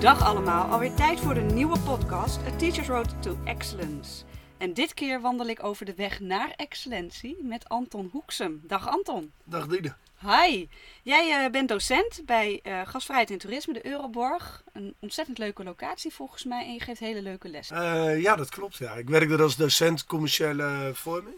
Dag allemaal, alweer tijd voor de nieuwe podcast A Teacher's Road to Excellence. En dit keer wandel ik over de weg naar excellentie met Anton Hoeksem. Dag Anton. Dag Diede. Hi, jij uh, bent docent bij uh, Gastvrijheid en Toerisme, de Euroborg. Een ontzettend leuke locatie volgens mij en je geeft hele leuke lessen. Uh, ja, dat klopt. Ja. Ik werk er als docent commerciële vorming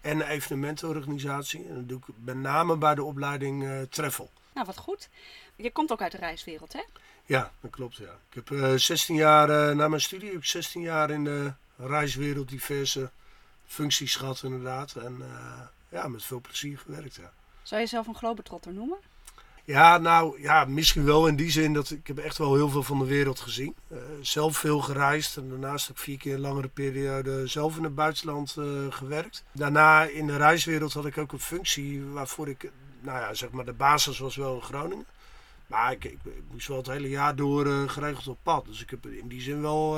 en evenementenorganisatie. En dat doe ik met name bij de opleiding Treffel. Nou, wat goed. Je komt ook uit de reiswereld, hè? Ja, dat klopt. Ja. Ik heb 16 jaar, na mijn studie, heb ik 16 jaar in de reiswereld diverse functies gehad inderdaad. En ja, met veel plezier gewerkt, ja. Zou je jezelf een globetrotter noemen? Ja, nou ja, misschien wel in die zin dat ik heb echt wel heel veel van de wereld gezien. Zelf veel gereisd en daarnaast heb ik vier keer een langere periode zelf in het buitenland gewerkt. Daarna in de reiswereld had ik ook een functie waarvoor ik, nou ja, zeg maar de basis was wel in Groningen. Maar ik, ik, ik moest wel het hele jaar door uh, geregeld op pad. Dus ik heb in die zin wel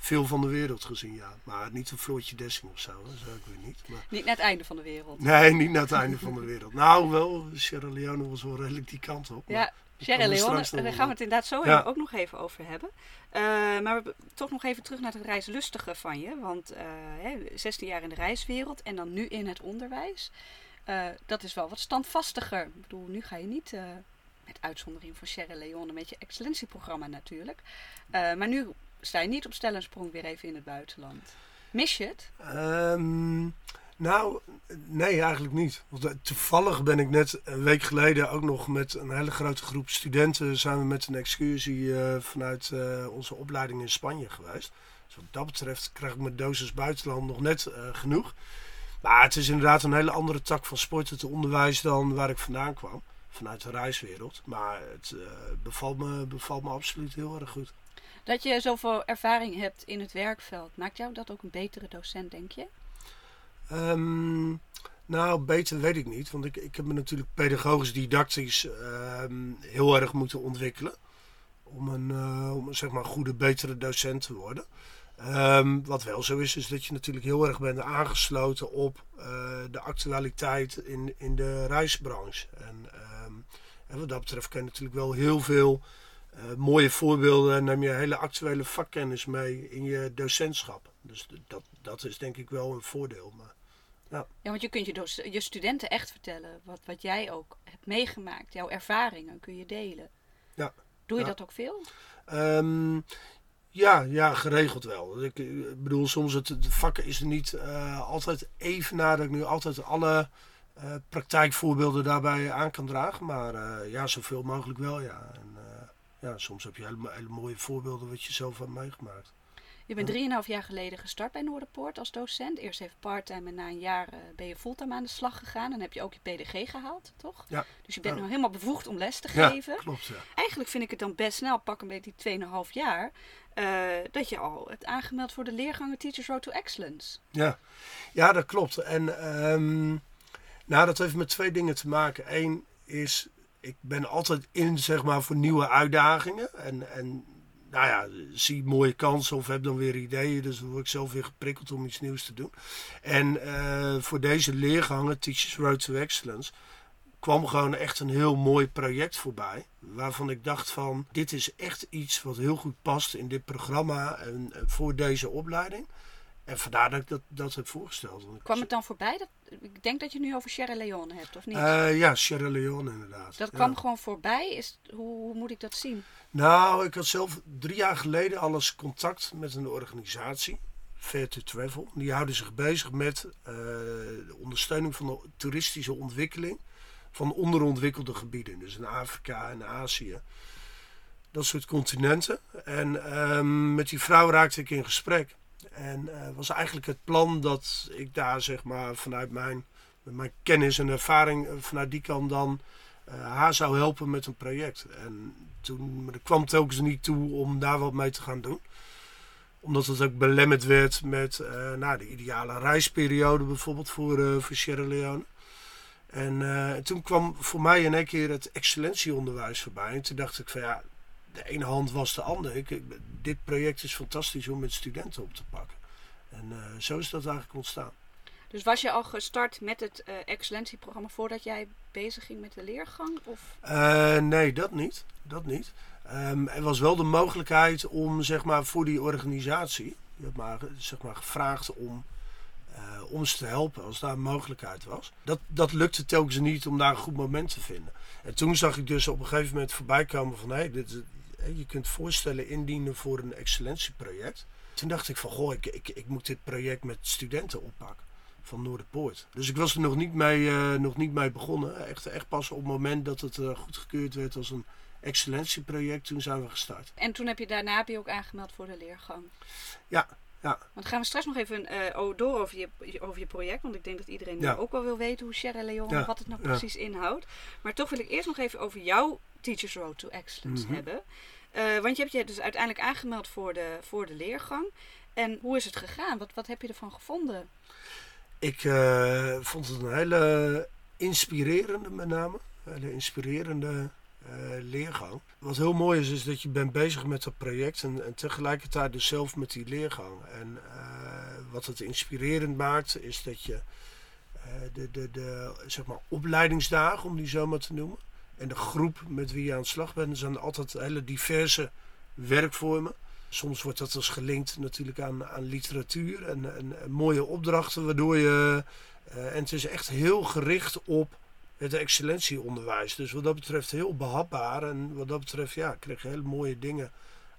veel van de wereld gezien, ja. Maar niet een Floortje Dessing of zo, dat zou ik weer niet. Maar... Niet naar het einde van de wereld? Nee, niet naar het einde van de wereld. Nou, wel, Sierra Leone was wel redelijk die kant op. Ja, Sierra Leone, daar gaan we het inderdaad zo ja. ook nog even over hebben. Uh, maar we, toch nog even terug naar het reislustige van je. Want uh, 16 jaar in de reiswereld en dan nu in het onderwijs. Dat is wel wat standvastiger. Ik bedoel, nu ga je niet met uitzondering van Sierra Leone met je excellentieprogramma natuurlijk. maar nu sta je niet op stel en sprong weer even in het buitenland. Mis je het? Um, nou, nee, eigenlijk niet. Want eh, toevallig ben ik net een week geleden ook nog met een hele grote groep studenten samen met een excursie uh, vanuit onze opleiding in Spanje geweest. Dus wat dat betreft krijg ik mijn dosis buitenland nog net genoeg. Maar het is inderdaad een hele andere tak van sport, het onderwijs, dan waar ik vandaan kwam. Vanuit de reiswereld. Maar het bevalt, me, bevalt me absoluut heel erg goed. Dat je zoveel ervaring hebt in het werkveld, maakt jou dat ook een betere docent, denk je? Um, nou, beter weet ik niet. Want ik, ik heb me natuurlijk pedagogisch didactisch um, heel erg moeten ontwikkelen. Om een, uh, om zeg maar, goede, betere docent te worden. Um, wat wel zo is, is dat je natuurlijk heel erg bent aangesloten op uh, de actualiteit in, in de reisbranche. En, en wat dat betreft kan je natuurlijk wel heel veel uh, mooie voorbeelden neem je hele actuele vakkennis mee in je docentschap. Dus dat, dat is denk ik wel een voordeel. Maar, ja. ja, want je kunt je, je studenten echt vertellen wat, wat jij ook hebt meegemaakt. Jouw ervaringen kun je delen. Ja. Doe je dat ook veel? Um, ja, ja, geregeld wel. Ik, bedoel, soms het, het vak is er niet uh, altijd even nadat ik nu altijd alle uh, praktijkvoorbeelden daarbij aan kan dragen. Maar uh, ja, zoveel mogelijk wel, ja. En, ja, soms heb je hele, hele mooie voorbeelden wat je zelf hebt meegemaakt. Je bent drieënhalf jaar geleden gestart bij Noorderpoort als docent. Eerst even parttime en na een jaar ben je fulltime aan de slag gegaan. En heb je ook je PDG gehaald, toch? Ja. Dus je bent ja. nu helemaal bevoegd om les te geven. Ja, klopt, ja. Eigenlijk vind ik het dan best snel, pak een beetje die 2,5 jaar, uh, dat je al hebt aangemeld voor de leergangen Teachers Road to Excellence. Ja, ja dat klopt. En um, nou, dat heeft met twee dingen te maken. Eén is ik ben altijd in zeg maar, voor nieuwe uitdagingen. En, en nou ja, zie mooie kansen of heb dan weer ideeën. Dus dan word ik zelf weer geprikkeld om iets nieuws te doen. En uh, voor deze leergangen, Teachers Road to Excellence, kwam gewoon echt een heel mooi project voorbij. Waarvan ik dacht van, dit is echt iets wat heel goed past in dit programma en voor deze opleiding. En vandaar dat ik dat, dat heb voorgesteld. Kwam het dan voorbij? Dat, ik denk dat je het nu over Sierra Leone hebt, of niet? Uh, ja, Sierra Leone inderdaad. Dat kwam gewoon voorbij? Is, hoe, hoe, moet ik dat zien? Nou, ik had zelf drie jaar geleden alles contact met een organisatie, Fair to Travel. Die houden zich bezig met uh, de ondersteuning van de toeristische ontwikkeling van onderontwikkelde gebieden. Dus in Afrika en Azië. Dat soort continenten. En um, met die vrouw raakte ik in gesprek. En uh, was eigenlijk het plan dat ik daar zeg maar vanuit mijn, mijn kennis en ervaring vanuit die kant dan uh, haar zou helpen met een project. En toen maar kwam telkens niet toe om daar wat mee te gaan doen. Omdat het ook belemmerd werd met uh, nou, de ideale reisperiode bijvoorbeeld voor, voor Sierra Leone. En toen kwam voor mij in één keer het excellentieonderwijs voorbij. En toen dacht ik van ja, de ene hand was de andere. Ik, ik, dit project is fantastisch om met studenten op te pakken. En uh, zo is dat eigenlijk ontstaan. Dus was je al gestart met het uh, excellentieprogramma voordat jij bezig ging met de leergang? Of? Uh, nee, dat niet. Dat niet. Um, er was wel de mogelijkheid om zeg maar, voor die organisatie, die had maar, zeg maar, gevraagd om uh, ons te helpen als daar een mogelijkheid was. Dat, dat lukte telkens niet om daar een goed moment te vinden. En toen zag ik dus op een gegeven moment voorbij komen van hé, hey, dit, je kunt voorstellen indienen voor een excellentieproject. Toen dacht ik van goh, ik, ik, ik moet dit project met studenten oppakken van Noorderpoort. Dus ik was er nog niet mee, uh, nog niet mee begonnen. Echt, echt pas op het moment dat het uh, goedgekeurd werd als een excellentieproject, toen zijn we gestart. En toen heb je daarna heb je ook aangemeld voor de leergang? Ja, ja. Want gaan we straks nog even uh, door over je, over je project. Want ik denk dat iedereen ja. ook wel wil weten hoe Sierra Leone, wat het nou precies inhoudt. Maar toch wil ik eerst nog even over jouw Teachers Road to Excellence mm -hmm. hebben. Uh, want je hebt je dus uiteindelijk aangemeld voor de, voor de leergang. En hoe is het gegaan? Wat, wat heb je ervan gevonden? Ik uh, vond het een hele inspirerende, met name. Hele inspirerende uh, leergang. Wat heel mooi is, is dat je bent bezig met dat project en, en tegelijkertijd dus zelf met die leergang. En wat het inspirerend maakt, is dat je de, de, de zeg maar opleidingsdagen, om die zo maar te noemen, en de groep met wie je aan de slag bent, zijn altijd hele diverse werkvormen. Soms wordt dat als gelinkt natuurlijk aan, aan literatuur en, en, mooie opdrachten, waardoor je. En het is echt heel gericht op het excellentieonderwijs. Dus wat dat betreft heel behapbaar. En wat dat betreft, ja, kreeg je hele mooie dingen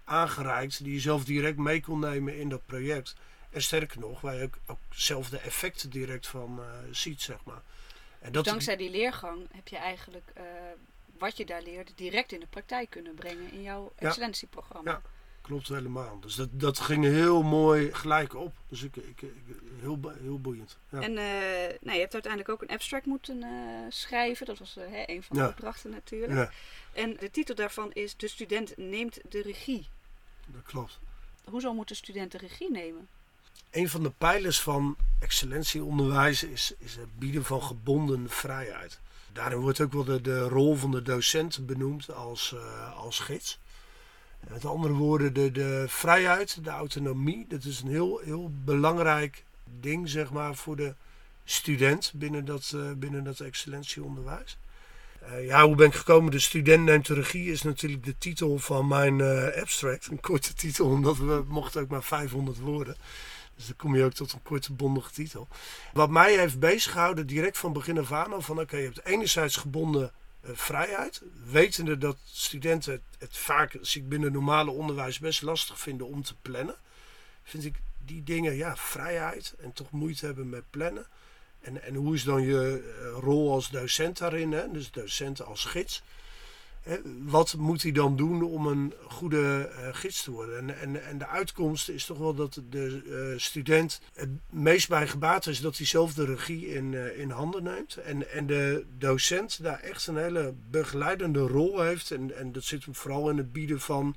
aangereikt die je zelf direct mee kon nemen in dat project. En sterker nog, waar je ook, ook zelf de effecten direct van uh, ziet, zeg maar. En dat Dankzij die leergang heb je eigenlijk uh, wat je daar leerde direct in de praktijk kunnen brengen in jouw excellentieprogramma. Ja, klopt helemaal. Dus dat, dat ging heel mooi gelijk op. Dus ik, ik, ik heel, heel boeiend. Ja. En uh, nou, je hebt uiteindelijk ook een abstract moeten uh, schrijven. Dat was uh, een van de opdrachten natuurlijk. Ja. En de titel daarvan is De student neemt de regie. Dat klopt. Hoezo moet de student de regie nemen? Een van de pijlers van excellentieonderwijs is, is het bieden van gebonden vrijheid. Daarin wordt ook wel de, de rol van de docent benoemd als, als gids. Met andere woorden, de, de vrijheid, de autonomie, dat is een heel, heel belangrijk ding zeg maar, voor de student binnen dat, uh, binnen dat excellentieonderwijs. Uh, ja, hoe ben ik gekomen? De student neemt de regie is natuurlijk de titel van mijn abstract. Een korte titel, omdat we mochten ook maar 500 woorden. Dus dan kom je ook tot een korte bondige titel. Wat mij heeft bezighouden direct van begin af aan. Van oké, je hebt enerzijds gebonden vrijheid. Wetende dat studenten het, vaak, als ik binnen normale onderwijs, best lastig vinden om te plannen. Vind ik die dingen, ja, vrijheid en toch moeite hebben met plannen. En, en hoe is dan je uh, rol als docent daarin? Hè? Dus docent als gids wat moet hij dan doen om een goede uh, gids te worden? En, en, en de uitkomst is toch wel dat de uh, student het meest bij gebaat is dat hij zelf de regie in, uh, in handen neemt. En, en de docent daar echt een hele begeleidende rol heeft. En, en dat zit hem vooral in het bieden van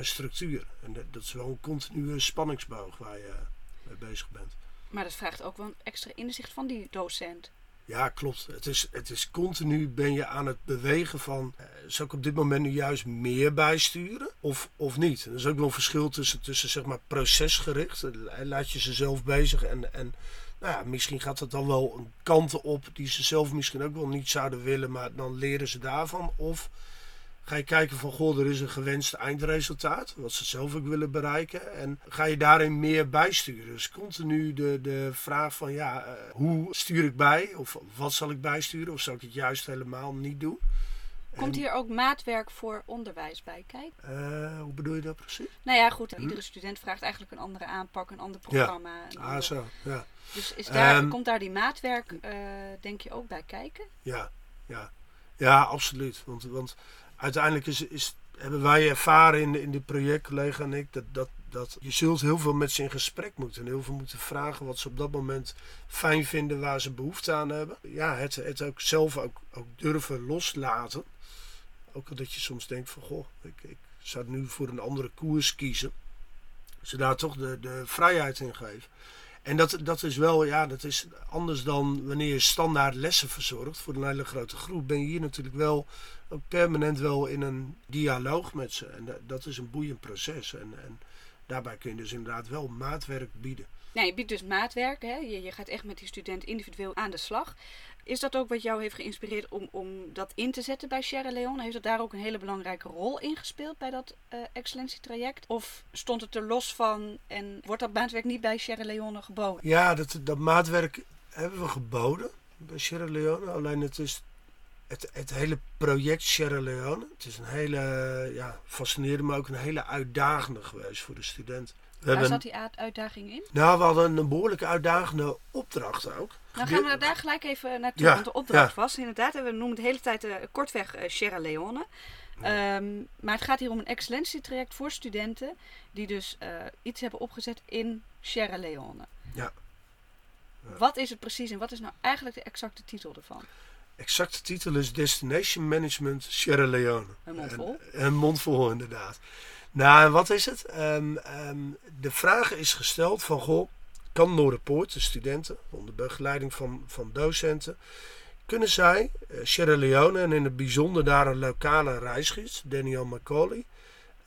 structuur. En dat, dat, is wel een continue spanningsboog waar je mee bezig bent. Maar dat vraagt ook wel een extra inzicht van die docent. Ja, klopt. Het is, het is continu ben je aan het bewegen van... Uh, zou ik op dit moment nu juist meer bijsturen of, of niet? er is ook wel een verschil tussen, tussen zeg maar procesgericht. Laat je ze zelf bezig en... en nou ja, misschien gaat het dan wel een kant op die ze zelf misschien ook wel niet zouden willen, maar dan leren ze daarvan. Of Ga je kijken van, goh, er is een gewenst eindresultaat, wat ze zelf ook willen bereiken. En ga je daarin meer bijsturen. Dus continu de, de vraag van, ja, uh, hoe stuur ik bij? Of wat zal ik bijsturen? Of zal ik het juist helemaal niet doen? Komt hier ook maatwerk voor onderwijs bij kijken? Uh, hoe bedoel je dat precies? Nou ja, goed. Iedere student vraagt eigenlijk een andere aanpak, een ander programma. Ja. ah, zo. Ja. Dus is daar, um, komt daar die maatwerk, uh, denk je, ook bij kijken? Ja, ja. Ja, absoluut. Want, want uiteindelijk is, hebben wij ervaren in, in dit project, collega en ik, dat, dat, dat je zult heel veel met ze in gesprek moeten. En heel veel moeten vragen wat ze op dat moment fijn vinden, waar ze behoefte aan hebben. Ja, het, het ook zelf ook, ook durven loslaten. Ook al dat je soms denkt van, goh, ik, ik zou nu voor een andere koers kiezen. Ze daar toch de, de vrijheid in geven. En dat, dat is wel, ja, dat is anders dan wanneer je standaard lessen verzorgt voor een hele grote groep. Ben je hier natuurlijk wel ook permanent wel in een dialoog met ze. En dat is een boeiend proces. En, en daarbij kun je dus inderdaad wel maatwerk bieden. Nou, je biedt dus maatwerk. Hè? Je, je gaat echt met die student individueel aan de slag. Is dat ook wat jou heeft geïnspireerd om, om dat in te zetten bij Sierra Leone? Heeft dat daar ook een hele belangrijke rol in gespeeld bij dat uh, excellentietraject? Of stond het er los van en wordt dat maatwerk niet bij Sierra Leone geboden? Ja, dat, dat maatwerk hebben we geboden bij Sierra Leone. Alleen het is het, het hele project Sierra Leone. Het is een hele, ja, fascinerende, maar ook een hele uitdagende geweest voor de student. Waar zat die uitdaging in? Nou, we hadden een behoorlijke uitdagende opdracht ook. Nou gaan we daar gelijk even naartoe, ja, want de opdracht was inderdaad, we noemen het de hele tijd uh, kortweg uh, Sierra Leone. Ehm, maar het gaat hier om een excellentietraject voor studenten die dus uh, iets hebben opgezet in Sierra Leone. Ja. Wat is het precies en wat is nou eigenlijk de exacte titel ervan? Exacte titel is Destination Management Sierra Leone. Een mond vol? Een, mond vol, inderdaad. Nou, wat is het? Um, um, de vraag is gesteld van, goh, kan Noorderpoort, de studenten, onder begeleiding van, van docenten, kunnen zij uh, Sierra Leone en in het bijzonder daar een lokale reisgids, Daniel Macaulay,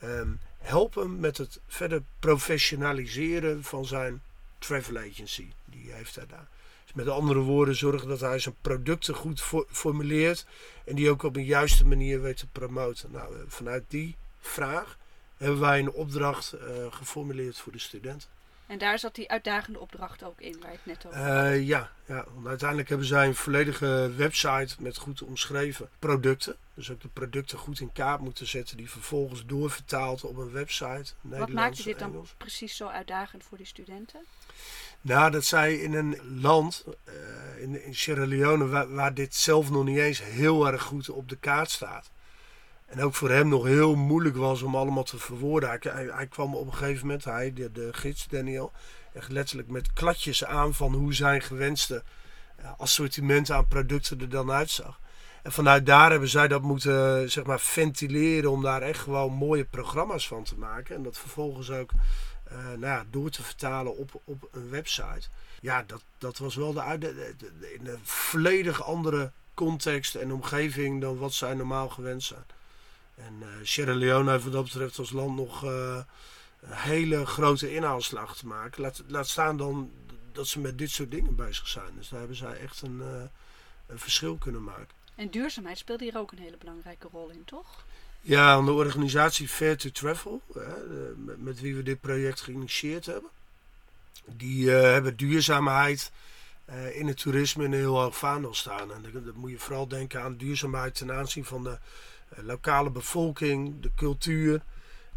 um, helpen met het verder professionaliseren van zijn travel agency. Die heeft hij daar. Met andere woorden, zorgen dat hij zijn producten goed formuleert en die ook op een juiste manier weet te promoten. Nou, eh, vanuit die vraag hebben wij een opdracht uh, geformuleerd voor de studenten. En daar zat die uitdagende opdracht ook in, waar ik net over uh, ja, ja, want uiteindelijk hebben zij een volledige website met goed omschreven producten. Dus ook de producten goed in kaart moeten zetten, die vervolgens doorvertaald op een website. Wat maakte dit dan precies zo uitdagend voor die studenten? Nou, dat zij in een land, uh, in, in, Sierra Leone, waar, waar, dit zelf nog niet eens heel erg goed op de kaart staat. En ook voor hem nog heel moeilijk was om allemaal te verwoorden. Hij, hij, kwam op een gegeven moment, hij, de, gids Daniel, echt letterlijk met kladjes aan van hoe zijn gewenste uh, assortiment aan producten er dan uitzag. En vanuit daar hebben zij dat moeten zeg maar, ventileren om daar echt gewoon mooie programma's van te maken. En dat vervolgens ook uh, nou ja, door te vertalen op, op een website. Ja, dat, dat was wel de, de, de, in een volledig andere context en omgeving dan wat zij normaal gewend zijn. En uh, Sierra Leone heeft wat dat betreft als land nog uh, een hele grote inhaalslag te maken. Laat, laat staan dan dat ze met dit soort dingen bezig zijn. Dus daar hebben zij echt een, een verschil kunnen maken. En duurzaamheid speelt hier ook een hele belangrijke rol in, toch? Ja, de organisatie Fair to Travel, met, met, wie we dit project geïnitieerd hebben, die hebben duurzaamheid in het toerisme in een heel hoog vaandel staan. En dan, dan moet je vooral denken aan duurzaamheid ten aanzien van de eh, lokale bevolking, de cultuur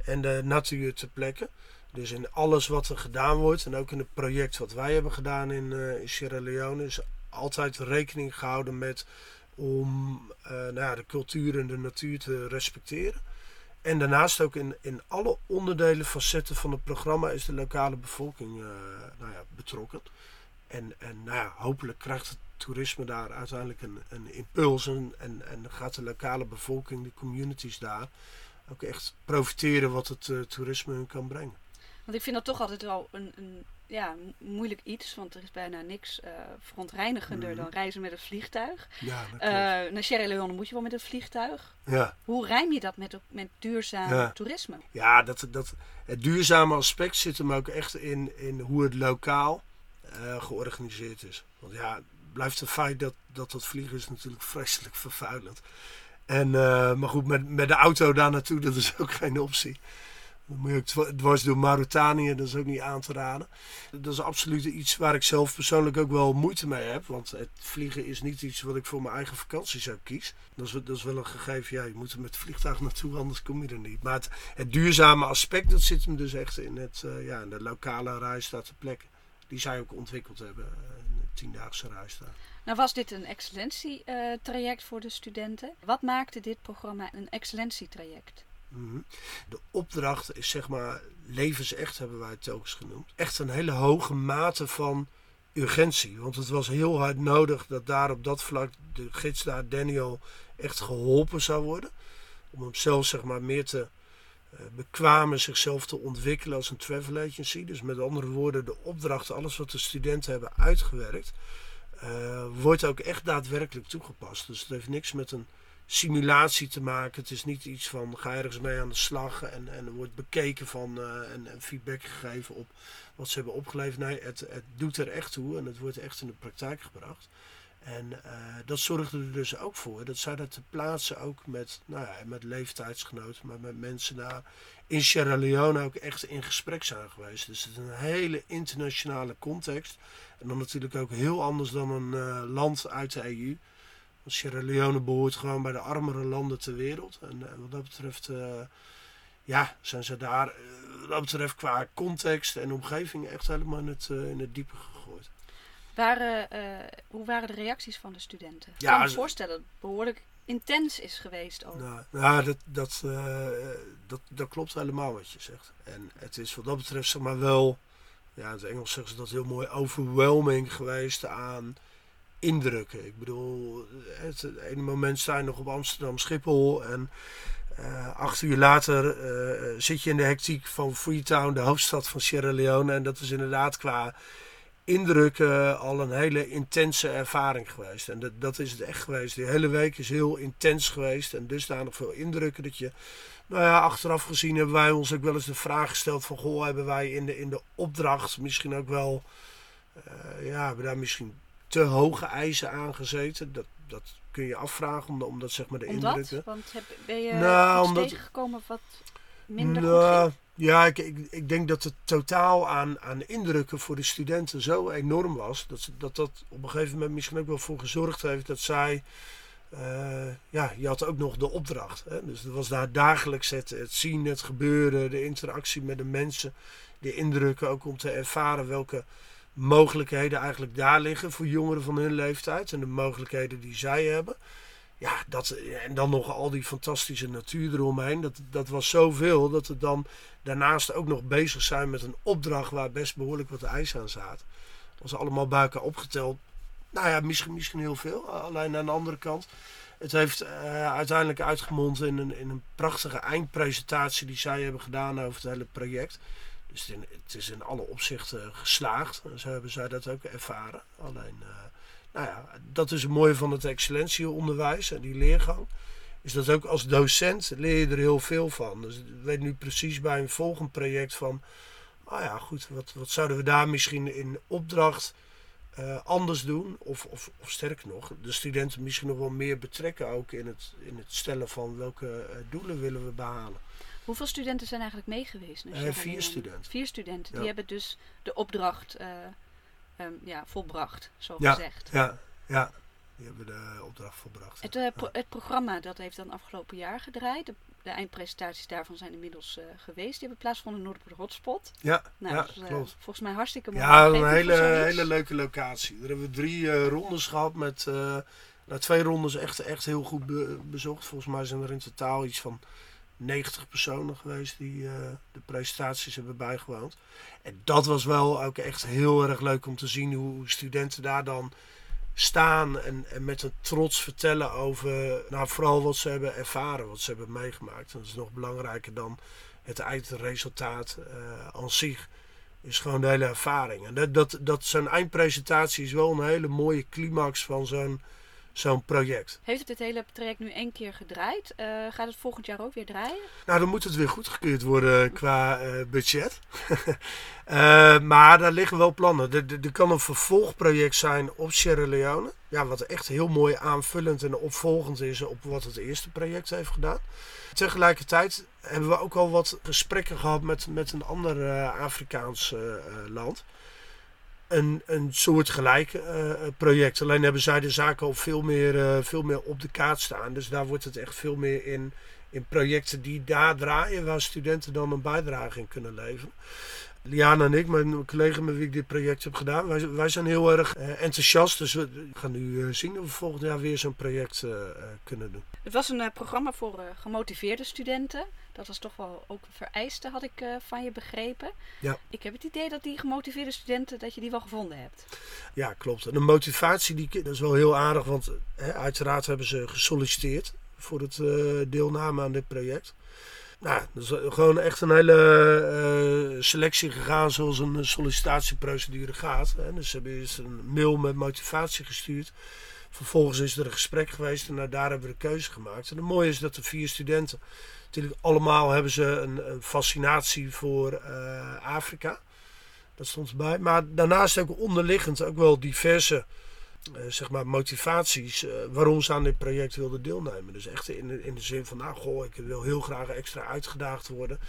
en de natuur te plekken. Dus in alles wat er gedaan wordt, en ook in het project wat wij hebben gedaan in, uh, Sierra Leone, is altijd rekening gehouden met om uh, nou ja, de cultuur en de natuur te respecteren. En daarnaast ook in, in alle onderdelen, facetten van het programma is de lokale bevolking uh, nou ja, betrokken. En, en nou ja, hopelijk krijgt het toerisme daar uiteindelijk een, een impuls en, en, gaat de lokale bevolking, de communities daar, ook echt profiteren wat het uh, toerisme hun kan brengen. Want ik vind dat toch altijd wel een, een ja, moeilijk iets, want er is bijna niks uh, verontreinigender mm. dan reizen met het vliegtuig. Ja, uh, naar Sierra Leone moet je wel met het vliegtuig. Ja. Hoe rijm je dat met, met duurzaam ja. toerisme? Ja, dat, dat, het duurzame aspect zit hem ook echt in, in hoe het lokaal uh, georganiseerd is. Want ja, blijft het feit dat, dat dat vliegen is natuurlijk vreselijk vervuilend. En, uh, maar goed, met, met de auto daar naartoe, dat is ook geen optie. Dan moet je ook dwars door Mauritanië, dat is ook niet aan te raden. Dat is absoluut iets waar ik zelf persoonlijk ook wel moeite mee heb. Want het vliegen is niet iets wat ik voor mijn eigen vakantie zou kiezen. Dat is, dat is wel een gegeven, ja, je moet er met het vliegtuig naartoe, anders kom je er niet. Maar het, duurzame aspect, dat zit hem dus echt in, het, uh, ja, in de lokale reis daar te plekken. Die zij ook ontwikkeld hebben tiendaagse reis daar. Nou was dit een excellentietraject uh, voor de studenten. Wat maakte dit programma een excellentietraject? -hmm. De opdracht is zeg maar levensecht hebben wij het telkens genoemd. Echt een hele hoge mate van urgentie. Want het was heel hard nodig dat daar op dat vlak de gids daar Daniel echt geholpen zou worden. Om hem zelf zeg maar meer te bekwamen zichzelf te ontwikkelen als een travel agency. Dus met andere woorden, de opdrachten, alles wat de studenten hebben uitgewerkt, uh, wordt ook echt daadwerkelijk toegepast. Dus het heeft niks met een simulatie te maken. Het is niet iets van ga ergens mee aan de slag en, en er wordt bekeken van uh, en, feedback gegeven op wat ze hebben opgeleverd. Nee, het doet er echt toe en het wordt echt in de praktijk gebracht. En uh, dat zorgde er dus ook voor dat zij dat te plaatsen ook met, nou ja, met leeftijdsgenoten, maar met mensen daar in Sierra Leone ook echt in gesprek zijn geweest. Dus het is een hele internationale context. En dan natuurlijk ook heel anders dan een uh, land uit de EU. Want Sierra Leone behoort gewoon bij de armere landen ter wereld. En wat dat betreft, ja, zijn ze daar, wat dat betreft qua context en omgeving echt helemaal in het, in het diepe. Waren, hoe waren de reacties van de studenten? Ja, ik kan me voorstellen dat het behoorlijk intens is geweest ook. Nou, nou dat, dat, dat, dat klopt helemaal wat je zegt. En het is wat dat betreft zeg maar wel, ja in het Engels zeggen ze dat heel mooi, overwhelming geweest aan indrukken. Ik bedoel, het, ene moment sta je nog op Amsterdam Schiphol en uh, acht uur later uh, zit je in de hectiek van Freetown, de hoofdstad van Sierra Leone. En dat is inderdaad qua indrukken al een hele intense ervaring geweest. En dat, dat is het echt geweest. Die hele week is heel intens geweest en dusdanig veel indrukken dat je nou ja, achteraf gezien hebben wij ons ook wel eens de vraag gesteld van... Goh, hebben wij in de, in de opdracht misschien ook wel... Uh, ja, hebben daar misschien te hoge eisen aangezeten? Dat, dat kun je afvragen, omdat, omdat zeg maar de omdat? indrukken... Want heb, ben je nou, omdat, tegengekomen wat minder nou, goed Ja, ik, ik, denk dat het totaal aan, aan indrukken voor de studenten zo enorm was... Dat, dat dat op een gegeven moment misschien ook wel voor gezorgd heeft dat zij uh, ja, je had ook nog de opdracht. Hè? Dus het was daar dagelijks het, het zien, het gebeuren, de interactie met de mensen, de indrukken, ook om te ervaren welke mogelijkheden eigenlijk daar liggen voor jongeren van hun leeftijd en de mogelijkheden die zij hebben. Ja, dat, en dan nog al die fantastische natuur eromheen. Dat, dat was zoveel dat we dan daarnaast ook nog bezig zijn met een opdracht waar best behoorlijk wat ijs aan. Dat was allemaal elkaar opgeteld nou ja, misschien, misschien heel veel. Alleen aan de andere kant. Het heeft uh, uiteindelijk uitgemond in een, in een prachtige eindpresentatie die zij hebben gedaan over het hele project. Dus het, is in alle opzichten geslaagd. Zo hebben zij dat ook ervaren. Alleen, uh, nou ja, dat is het mooie van het excellentieonderwijs en die leergang. Is dat ook als docent leer je er heel veel van. Dus ik weet nu precies bij een volgend project van... Nou ja, goed, wat, wat zouden we daar misschien in opdracht uh, anders doen. Of, of, of sterker nog, de studenten misschien nog wel meer betrekken ook in het, in het stellen van welke uh, doelen willen we behalen. Hoeveel studenten zijn eigenlijk meegeweest? Uh, vier studenten. Vier studenten. Die hebben dus de opdracht um, ja, volbracht, zo ja, gezegd. Ja, ja, die hebben de opdracht volbracht. Het, pro het programma dat heeft dan afgelopen jaar gedraaid. De de eindpresentaties daarvan zijn inmiddels uh, geweest. Die hebben plaatsgevonden in Noordpoort Hotspot. Ja, nou, ja dus, uh, klopt. Volgens mij hartstikke mooi. Ja, een hele, hele leuke locatie. Daar hebben we drie rondes gehad met... nou, twee rondes echt, echt heel goed be bezocht. Volgens mij zijn er in totaal iets van 90 personen geweest die de presentaties hebben bijgewoond. En dat was wel ook echt heel erg leuk om te zien hoe studenten daar dan staan en, en met een trots vertellen over nou, vooral wat ze hebben ervaren, wat ze hebben meegemaakt. dat is nog belangrijker dan het eindresultaat uh, aan zich. Is gewoon de hele ervaring. En dat, dat, dat zo'n eindpresentatie is wel een hele mooie climax van zo'n zo'n project. Heeft het dit hele traject nu één keer gedraaid? Uh, gaat het volgend jaar ook weer draaien? Nou, dan moet het weer goedgekeurd worden qua uh, budget. uh, maar daar liggen wel plannen. Er, er, er, kan een vervolgproject zijn op Sierra Leone. Ja, wat echt heel mooi aanvullend en opvolgend is op wat het eerste project heeft gedaan. Tegelijkertijd hebben we ook al wat gesprekken gehad met, met een ander Afrikaans land een, een soortgelijk uh, project. Alleen hebben zij de zaken al veel meer, uh, veel meer op de kaart staan. Dus daar wordt het echt veel meer in, in projecten die daar draaien, waar studenten dan een bijdrage in kunnen leveren. Liana en ik, mijn collega met wie ik dit project heb gedaan, wij, wij zijn heel erg uh, enthousiast. Dus we gaan nu zien of we volgend jaar weer zo'n project kunnen doen. Het was een programma voor gemotiveerde studenten. Dat was toch wel ook een vereiste, had ik van je begrepen. Ja. Ik heb het idee dat die gemotiveerde studenten, dat je die wel gevonden hebt. Ja, klopt. En de motivatie, die, dat is wel heel aardig, want hè, uiteraard hebben ze gesolliciteerd voor het deelname aan dit project. Nou, is gewoon echt een hele uh, selectie gegaan zoals een sollicitatieprocedure gaat. Hè. Dus ze hebben eerst een mail met motivatie gestuurd Vervolgens is er een gesprek geweest en nou, daar hebben we de keuze gemaakt. En het mooie is dat de vier studenten, natuurlijk allemaal hebben ze een, fascinatie voor uh, Afrika. Dat stond erbij. Maar daarnaast ook onderliggend ook wel diverse zeg maar motivaties uh, waarom ze aan dit project wilden deelnemen. Dus echt in de, in de zin van, nou goh, ik wil heel graag extra uitgedaagd worden.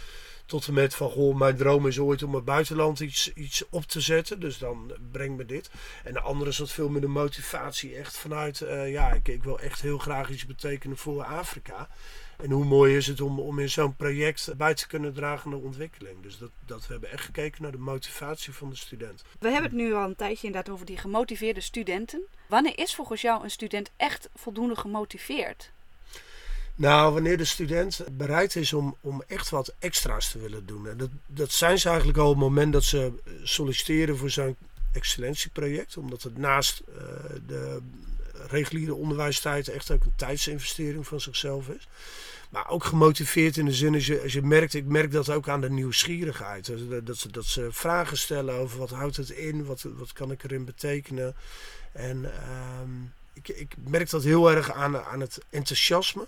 Tot en met van, goh, mijn droom is ooit om het buitenland iets, iets op te zetten. Dus dan breng me dit. En de andere zat veel meer de motivatie echt vanuit, uh, ja, ik, ik wil echt heel graag iets betekenen voor Afrika. En hoe mooi is het om, om in zo'n project bij te kunnen dragen de ontwikkeling. Dus dat, dat we hebben echt gekeken naar de motivatie van de student. We hebben het nu al een tijdje inderdaad over die gemotiveerde studenten. Wanneer is volgens jou een student echt voldoende gemotiveerd? Nou, wanneer de student bereid is om, om echt wat extra's te willen doen. En dat, dat zijn ze eigenlijk al op het moment dat ze solliciteren voor zo'n excellentieproject. Omdat het naast uh, de reguliere onderwijstijd echt ook een tijdsinvestering van zichzelf is. Maar ook gemotiveerd in de zin, als je, als je merkt, ik merk dat ook aan de nieuwsgierigheid. Dat ze, dat ze vragen stellen over wat houdt het in, wat, wat kan ik erin betekenen. En uh, ik, ik merk dat heel erg aan, aan het enthousiasme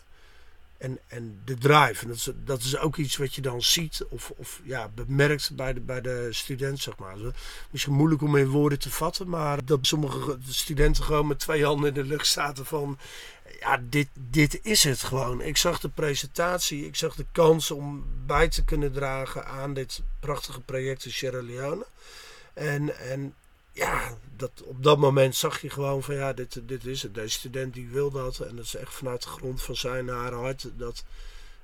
en, en de drive. En dat is, dat is ook iets wat je dan ziet of, of ja, bemerkt bij de, bij de student, zeg maar. Misschien moeilijk om in woorden te vatten, maar dat sommige studenten gewoon met twee handen in de lucht zaten van... Ja, dit, dit is het gewoon. Ik zag de presentatie, ik zag de kans om bij te kunnen dragen aan dit prachtige project in Sierra Leone. En, en ja, dat, op dat moment zag je gewoon van ja, dit, dit is het. Deze student die wil dat. En dat is echt vanuit de grond van zijn haar hart dat,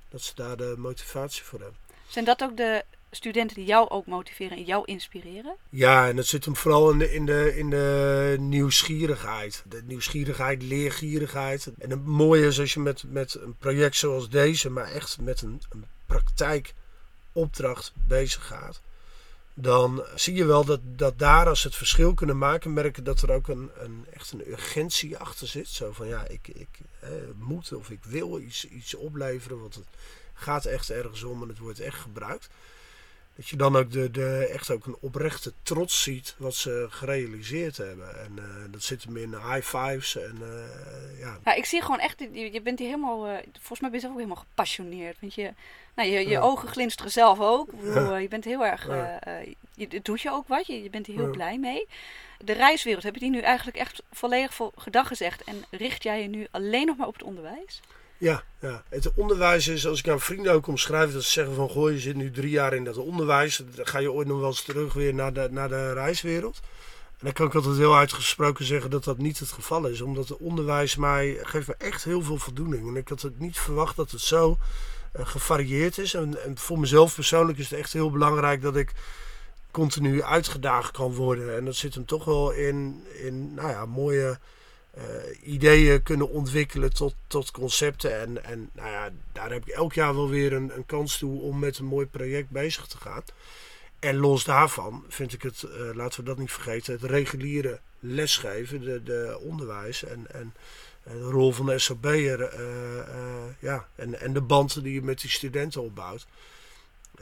dat ze daar de motivatie voor hebben. Zijn dat ook de studenten die jou ook motiveren en jou inspireren? Ja, en dat zit hem vooral in de, in de, in de nieuwsgierigheid. De nieuwsgierigheid, leergierigheid. En het mooie is als je met, met een project zoals deze, maar echt met een, een praktijkopdracht bezig gaat dan zie je wel dat, dat daar als het verschil kunnen maken, merken dat er ook een, een echt een urgentie achter zit. Zo van ja, ik, ik moet of ik wil iets, iets opleveren, want het gaat echt ergens om en het wordt echt gebruikt. Dat je dan ook de, de, echt ook een oprechte trots ziet wat ze gerealiseerd hebben. En uh, dat zit hem in high fives. En, uh, ja. ja, ik zie gewoon echt, je, je bent hier helemaal, uh, volgens mij ben je zelf ook helemaal gepassioneerd. Want je, nou, je, je ogen glinsteren zelf ook. Bedoel, je bent heel erg, je, doet je ook wat, je, je bent hier heel blij mee. De reiswereld, heb je die nu eigenlijk echt volledig voor gedag gezegd? En richt jij je nu alleen nog maar op het onderwijs? Ja, ja, het onderwijs is, als ik aan vrienden ook omschrijf, dat ze zeggen van, goh, je zit nu drie jaar in dat onderwijs, dan ga je ooit nog wel eens terug weer naar de, naar de reiswereld. En dan kan ik altijd heel uitgesproken zeggen dat dat niet het geval is, omdat het onderwijs mij, geeft me echt heel veel voldoening. En ik had het niet verwacht dat het zo uh, gevarieerd is. En, en voor mezelf persoonlijk is het echt heel belangrijk dat ik continu uitgedaagd kan worden. En dat zit hem toch wel in, in nou ja, mooie uh, ideeën kunnen ontwikkelen tot, tot concepten. En, en nou ja, daar heb ik elk jaar wel weer een, een kans toe om met een mooi project bezig te gaan. En los daarvan vind ik het, uh, laten we dat niet vergeten, het reguliere lesgeven, de, de onderwijs en, en de rol van de SOB'er uh, ja, en, en de banden die je met die studenten opbouwt.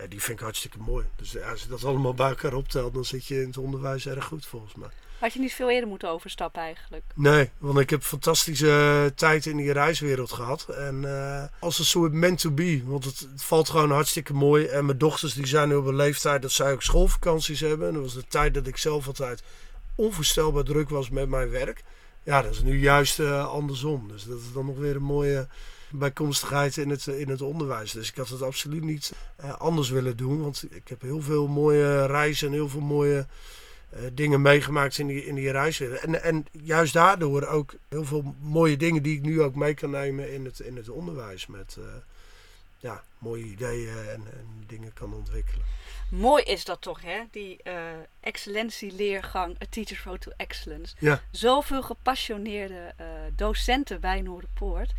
die vind ik hartstikke mooi. Dus als je dat allemaal bij elkaar optelt, dan zit je in het onderwijs erg goed volgens mij. Had je niet veel eerder moeten overstappen eigenlijk? Nee, want ik heb fantastische tijd in die reiswereld gehad. En uh, als een soort meant to be. Want het, valt gewoon hartstikke mooi. En mijn dochters die zijn nu op een leeftijd dat zij ook schoolvakanties hebben. En dat was de tijd dat ik zelf altijd onvoorstelbaar druk was met mijn werk. Ja, dat is nu juist uh, andersom. Dus dat is dan nog weer een mooie bijkomstigheid in het, in het onderwijs. Dus ik had het absoluut niet anders willen doen. Want ik heb heel veel mooie reizen en heel veel mooie dingen meegemaakt in die, in die reis. En, en juist daardoor ook heel veel mooie dingen die ik nu ook mee kan nemen in het, in het onderwijs. Met uh, ja, mooie ideeën en, en, dingen kan ontwikkelen. Mooi is dat toch, hè? Die uh, excellentieleergang, A Teacher's Road to Excellence. Ja. Zoveel gepassioneerde docenten bij Noorderpoort.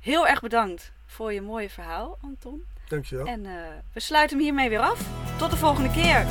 Heel erg bedankt voor je mooie verhaal, Anton. Dankjewel. En we sluiten hem hiermee weer af. Tot de volgende keer.